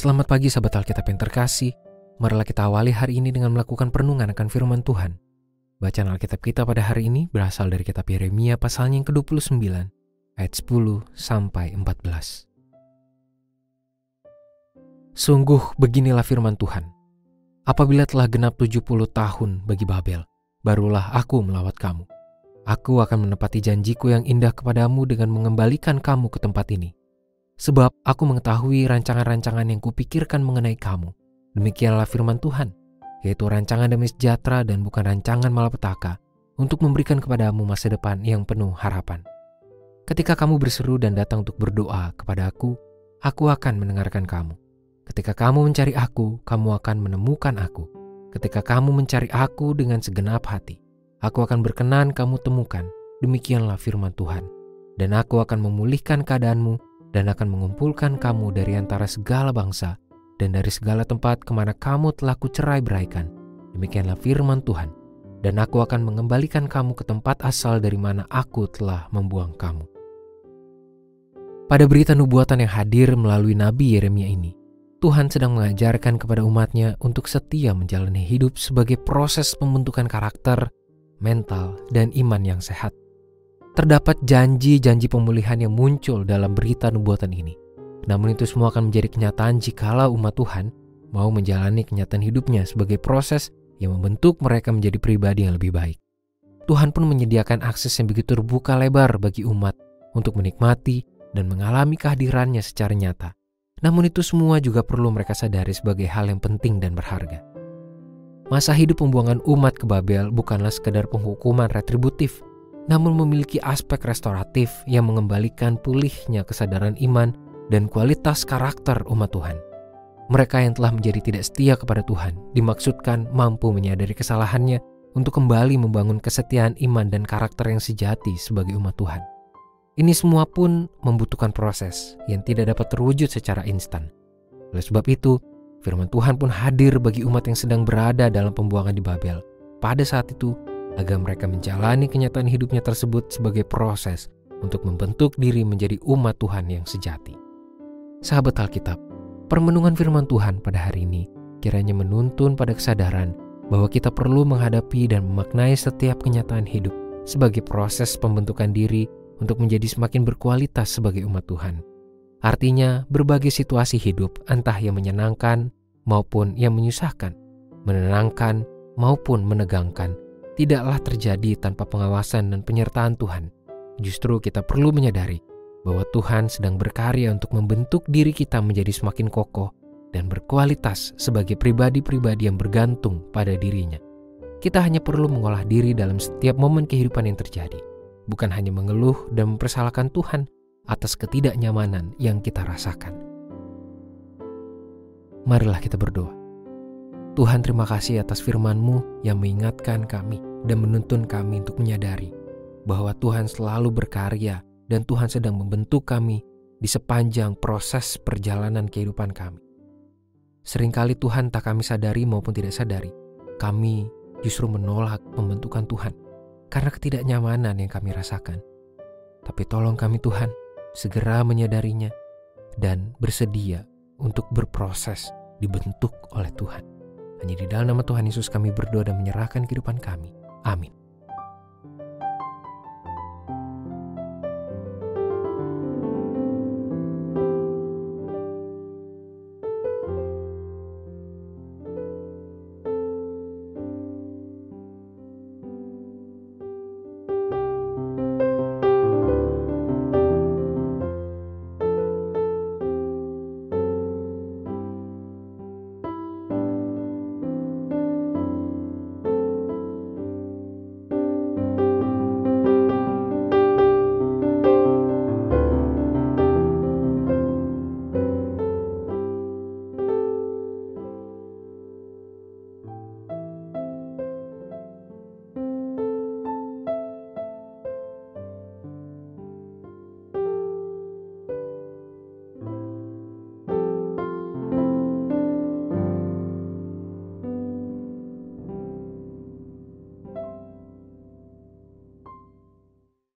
Selamat pagi sahabat Alkitab yang terkasih. Marilah kita awali hari ini dengan melakukan perenungan akan firman Tuhan. Bacaan Alkitab kita pada hari ini berasal dari kitab Yeremia pasalnya yang ke-29 ayat 10 sampai 14. Sungguh beginilah firman Tuhan. Apabila telah genap 70 tahun bagi Babel, barulah aku melawat kamu. Aku akan menepati janjiku yang indah kepadamu dengan mengembalikan kamu ke tempat ini Sebab aku mengetahui rancangan-rancangan yang kupikirkan mengenai kamu. Demikianlah firman Tuhan, yaitu rancangan demi sejahtera dan bukan rancangan malapetaka, untuk memberikan kepadamu masa depan yang penuh harapan. Ketika kamu berseru dan datang untuk berdoa kepada aku, aku akan mendengarkan kamu. Ketika kamu mencari aku, kamu akan menemukan aku. Ketika kamu mencari aku dengan segenap hati, aku akan berkenan kamu temukan. Demikianlah firman Tuhan. Dan aku akan memulihkan keadaanmu dan akan mengumpulkan kamu dari antara segala bangsa dan dari segala tempat ke mana kamu telah kucerai beraikan. Demikianlah firman Tuhan. Dan aku akan mengembalikan kamu ke tempat asal dari mana aku telah membuang kamu. Pada berita nubuatan yang hadir melalui Nabi Yeremia ini, Tuhan sedang mengajarkan kepada umatnya untuk setia menjalani hidup sebagai proses pembentukan karakter, mental, dan iman yang sehat terdapat janji-janji pemulihan yang muncul dalam berita nubuatan ini. Namun itu semua akan menjadi kenyataan jikalau umat Tuhan mau menjalani kenyataan hidupnya sebagai proses yang membentuk mereka menjadi pribadi yang lebih baik. Tuhan pun menyediakan akses yang begitu terbuka lebar bagi umat untuk menikmati dan mengalami kehadirannya secara nyata. Namun itu semua juga perlu mereka sadari sebagai hal yang penting dan berharga. Masa hidup pembuangan umat ke Babel bukanlah sekedar penghukuman retributif, namun memiliki aspek restoratif yang mengembalikan pulihnya kesadaran iman dan kualitas karakter umat Tuhan. Mereka yang telah menjadi tidak setia kepada Tuhan dimaksudkan mampu menyadari kesalahannya untuk kembali membangun kesetiaan iman dan karakter yang sejati sebagai umat Tuhan. Ini semua pun membutuhkan proses yang tidak dapat terwujud secara instan. Oleh sebab itu, firman Tuhan pun hadir bagi umat yang sedang berada dalam pembuangan di Babel. Pada saat itu, agar mereka menjalani kenyataan hidupnya tersebut sebagai proses untuk membentuk diri menjadi umat Tuhan yang sejati. Sahabat Alkitab, permenungan firman Tuhan pada hari ini kiranya menuntun pada kesadaran bahwa kita perlu menghadapi dan memaknai setiap kenyataan hidup sebagai proses pembentukan diri untuk menjadi semakin berkualitas sebagai umat Tuhan. Artinya, berbagai situasi hidup, entah yang menyenangkan maupun yang menyusahkan, menenangkan maupun menegangkan, tidaklah terjadi tanpa pengawasan dan penyertaan Tuhan. Justru kita perlu menyadari bahwa Tuhan sedang berkarya untuk membentuk diri kita menjadi semakin kokoh dan berkualitas sebagai pribadi-pribadi yang bergantung pada dirinya. Kita hanya perlu mengolah diri dalam setiap momen kehidupan yang terjadi, bukan hanya mengeluh dan mempersalahkan Tuhan atas ketidaknyamanan yang kita rasakan. Marilah kita berdoa. Tuhan terima kasih atas firman-Mu yang mengingatkan kami dan menuntun kami untuk menyadari bahwa Tuhan selalu berkarya dan Tuhan sedang membentuk kami di sepanjang proses perjalanan kehidupan kami. Seringkali Tuhan tak kami sadari maupun tidak sadari, kami justru menolak pembentukan Tuhan karena ketidaknyamanan yang kami rasakan. Tapi tolong kami Tuhan, segera menyadarinya dan bersedia untuk berproses dibentuk oleh Tuhan. Hanya di dalam nama Tuhan Yesus kami berdoa dan menyerahkan kehidupan kami. Amin.